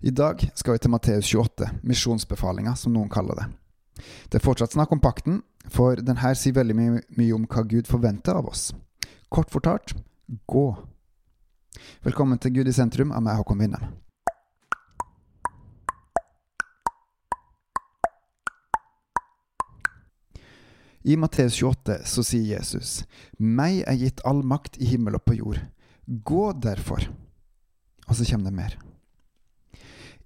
I dag skal vi til Matteus 28, misjonsbefalinga, som noen kaller det. Det er fortsatt snakk om pakten, for den her sier veldig mye, mye om hva Gud forventer av oss. Kort fortalt gå. Velkommen til Gud i sentrum av meg, Håkon Winnem. I Matteus 28 så sier Jesus, Meg er gitt all makt i himmel og på jord. Gå derfor. Og så kommer det mer.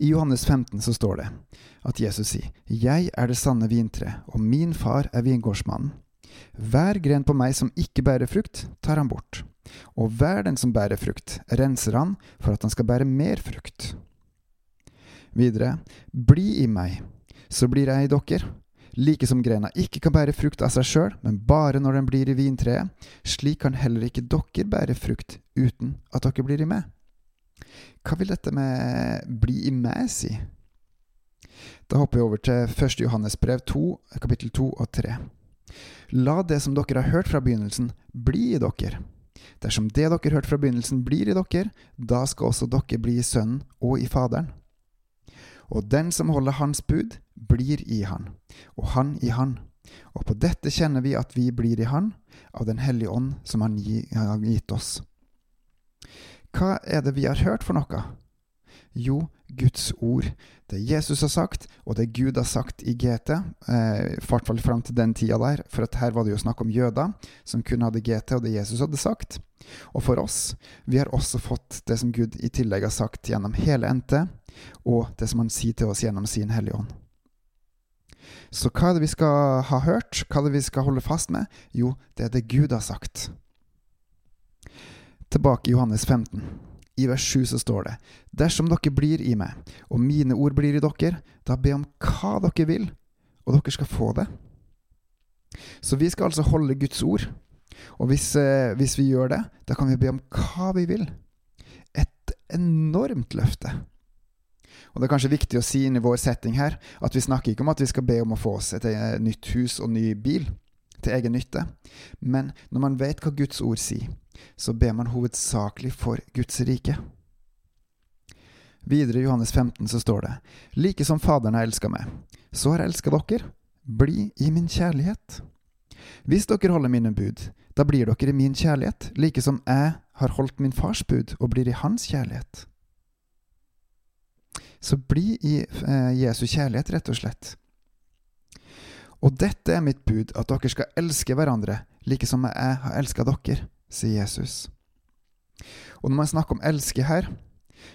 I Johannes 15 så står det at Jesus sier, Jeg er det sanne vintre, og min far er vingårdsmannen. Hver gren på meg som ikke bærer frukt, tar han bort. Og hver den som bærer frukt, renser han for at han skal bære mer frukt. Videre, bli i meg, så blir jeg i dere. Like som grena ikke kan bære frukt av seg sjøl, men bare når den blir i vintreet, slik kan heller ikke dere bære frukt uten at dere blir i meg. Hva vil dette med 'bli i meg' si? Da hopper vi over til 1. Johannes brev 2, kapittel 2 og 3. La det som dere har hørt fra begynnelsen, bli i dere. Dersom det dere har hørt fra begynnelsen, blir i dere, da skal også dere bli i Sønnen og i Faderen. Og den som holder Hans bud, blir i Han, og Han i Han. Og på dette kjenner vi at vi blir i Han, av Den hellige ånd som Han har gitt oss. Hva er det vi har hørt for noe? Jo, Guds ord. Det Jesus har sagt, og det Gud har sagt i GT, eh, hvert fall fram til den tida der, for her var det jo snakk om jøder som kun hadde GT, og det Jesus hadde sagt. Og for oss, vi har også fått det som Gud i tillegg har sagt gjennom hele NT, og det som Han sier til oss gjennom sin Hellige Ånd. Så hva er det vi skal ha hørt? Hva er det vi skal holde fast med? Jo, det er det Gud har sagt. Tilbake i Johannes 15. I vers 7 så står det:" Dersom dere blir i meg, og mine ord blir i dere, da be om hva dere vil, og dere skal få det. Så vi skal altså holde Guds ord. Og hvis, eh, hvis vi gjør det, da kan vi be om hva vi vil. Et enormt løfte. Og Det er kanskje viktig å si inn i vår setting her at vi snakker ikke om at vi skal be om å få oss et eh, nytt hus og ny bil til egen nytte, men når man vet hva Guds ord sier, så ber man hovedsakelig for Guds rike. Videre i Johannes 15 så står det:" Like som Faderen har elska meg, så har jeg elska dere. Bli i min kjærlighet. Hvis dere holder mine bud, da blir dere i min kjærlighet, like som jeg har holdt min fars bud og blir i hans kjærlighet. Så bli i eh, Jesu kjærlighet, rett og slett. Og dette er mitt bud, at dere skal elske hverandre, like som jeg har elska dere, sier Jesus. Og når man snakker om elske her,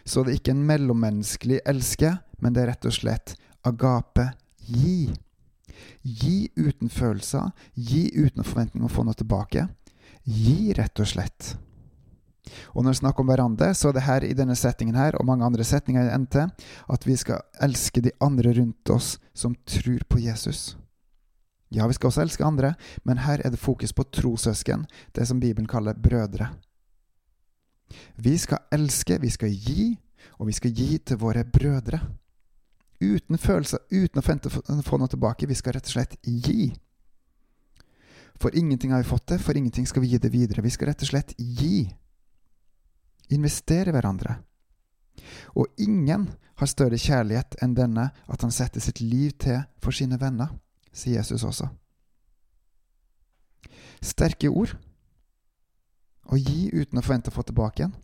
så er det ikke en mellommenneskelig elske, men det er rett og slett agape gi. Gi uten følelser, gi uten forventning å få noe tilbake. Gi, rett og slett. Og når vi snakker om hverandre, så er det her i denne settingen her, og mange andre setninger i NT, at vi skal elske de andre rundt oss som tror på Jesus. Ja, vi skal også elske andre, men her er det fokus på trossøsken, det som Bibelen kaller brødre. Vi skal elske, vi skal gi, og vi skal gi til våre brødre. Uten følelser, uten å få noe tilbake. Vi skal rett og slett gi. For ingenting har vi fått det, for ingenting skal vi gi det videre. Vi skal rett og slett gi. Investere i hverandre. Og ingen har større kjærlighet enn denne, at han setter sitt liv til for sine venner, sier Jesus også. Sterke ord. Å gi uten å forvente å få tilbake igjen.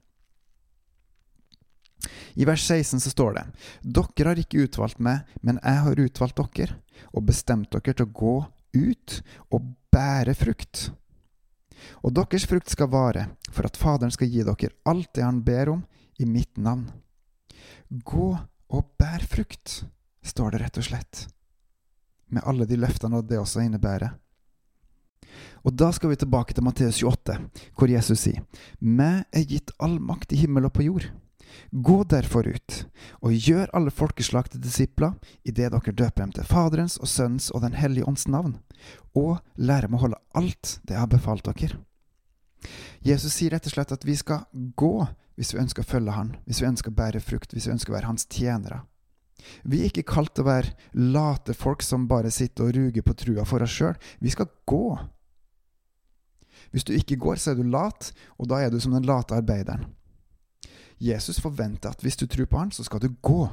I vers 16 så står det:" Dere har ikke utvalgt meg, men jeg har utvalgt dere, og bestemt dere til å gå ut og bære frukt. Og deres frukt skal vare, for at Faderen skal gi dere alt det Han ber om, i mitt navn. Gå og bær frukt, står det rett og slett, med alle de løftene det også innebærer. Og da skal vi tilbake til Matteus 28, hvor Jesus sier, Meg er gitt all makt i himmel og på jord. Gå derfor ut, og gjør alle folkeslag til disipler, idet dere døper dem til Faderens og Sønnens og Den hellige ånds navn, og lærer dem å holde alt det jeg har befalt dere. Jesus sier rett og slett at vi skal gå hvis vi ønsker å følge Han, hvis vi ønsker å bære frukt, hvis vi ønsker å være Hans tjenere. Vi er ikke kalt til å være late folk som bare sitter og ruger på trua for oss sjøl. Vi skal gå. Hvis du ikke går, så er du lat, og da er du som den late arbeideren. Jesus forventer at hvis du tror på han, så skal du gå.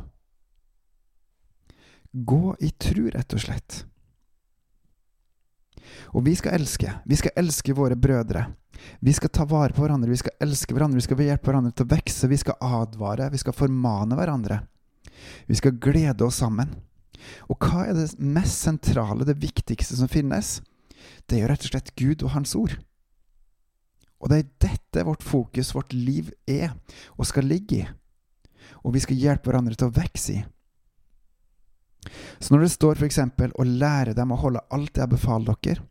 Gå i tru, rett og slett. Og vi skal elske. Vi skal elske våre brødre. Vi skal ta vare på hverandre, vi skal elske hverandre, vi skal hjelpe hverandre til å vokse, vi skal advare, vi skal formane hverandre. Vi skal glede oss sammen. Og hva er det mest sentrale, det viktigste som finnes? Det er jo rett og slett Gud og Hans ord. Og det er dette vårt fokus, vårt liv, er og skal ligge i. Og vi skal hjelpe hverandre til å vokse i. Så når det står f.eks. å lære dem å holde alt jeg befaler dere,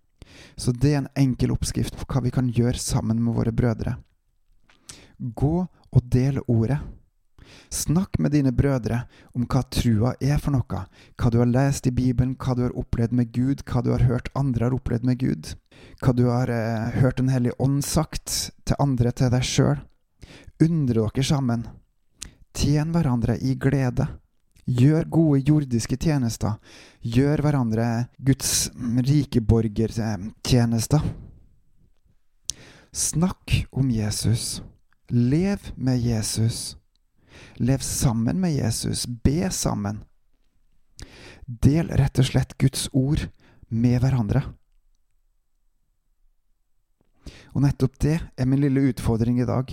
så det er en enkel oppskrift på hva vi kan gjøre sammen med våre brødre. Gå og del ordet. Snakk med dine brødre om hva trua er for noe, hva du har lest i Bibelen, hva du har opplevd med Gud, hva du har hørt andre har opplevd med Gud, hva du har eh, hørt Den hellige ånd sagt til andre, til deg sjøl. Undre dere sammen. Tjen hverandre i glede. Gjør gode jordiske tjenester. Gjør hverandre Guds rike borgertjenester. Snakk om Jesus. Lev med Jesus. Lev sammen med Jesus. Be sammen. Del rett og slett Guds ord med hverandre. Og nettopp det er min lille utfordring i dag.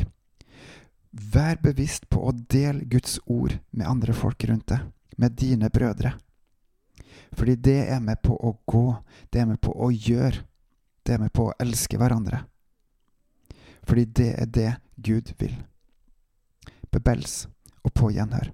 Vær bevisst på å dele Guds ord med andre folk rundt deg, med dine brødre. Fordi det er med på å gå, det er med på å gjøre, det er med på å elske hverandre. Fordi det er det Gud vil. Bebels og på gjenhør.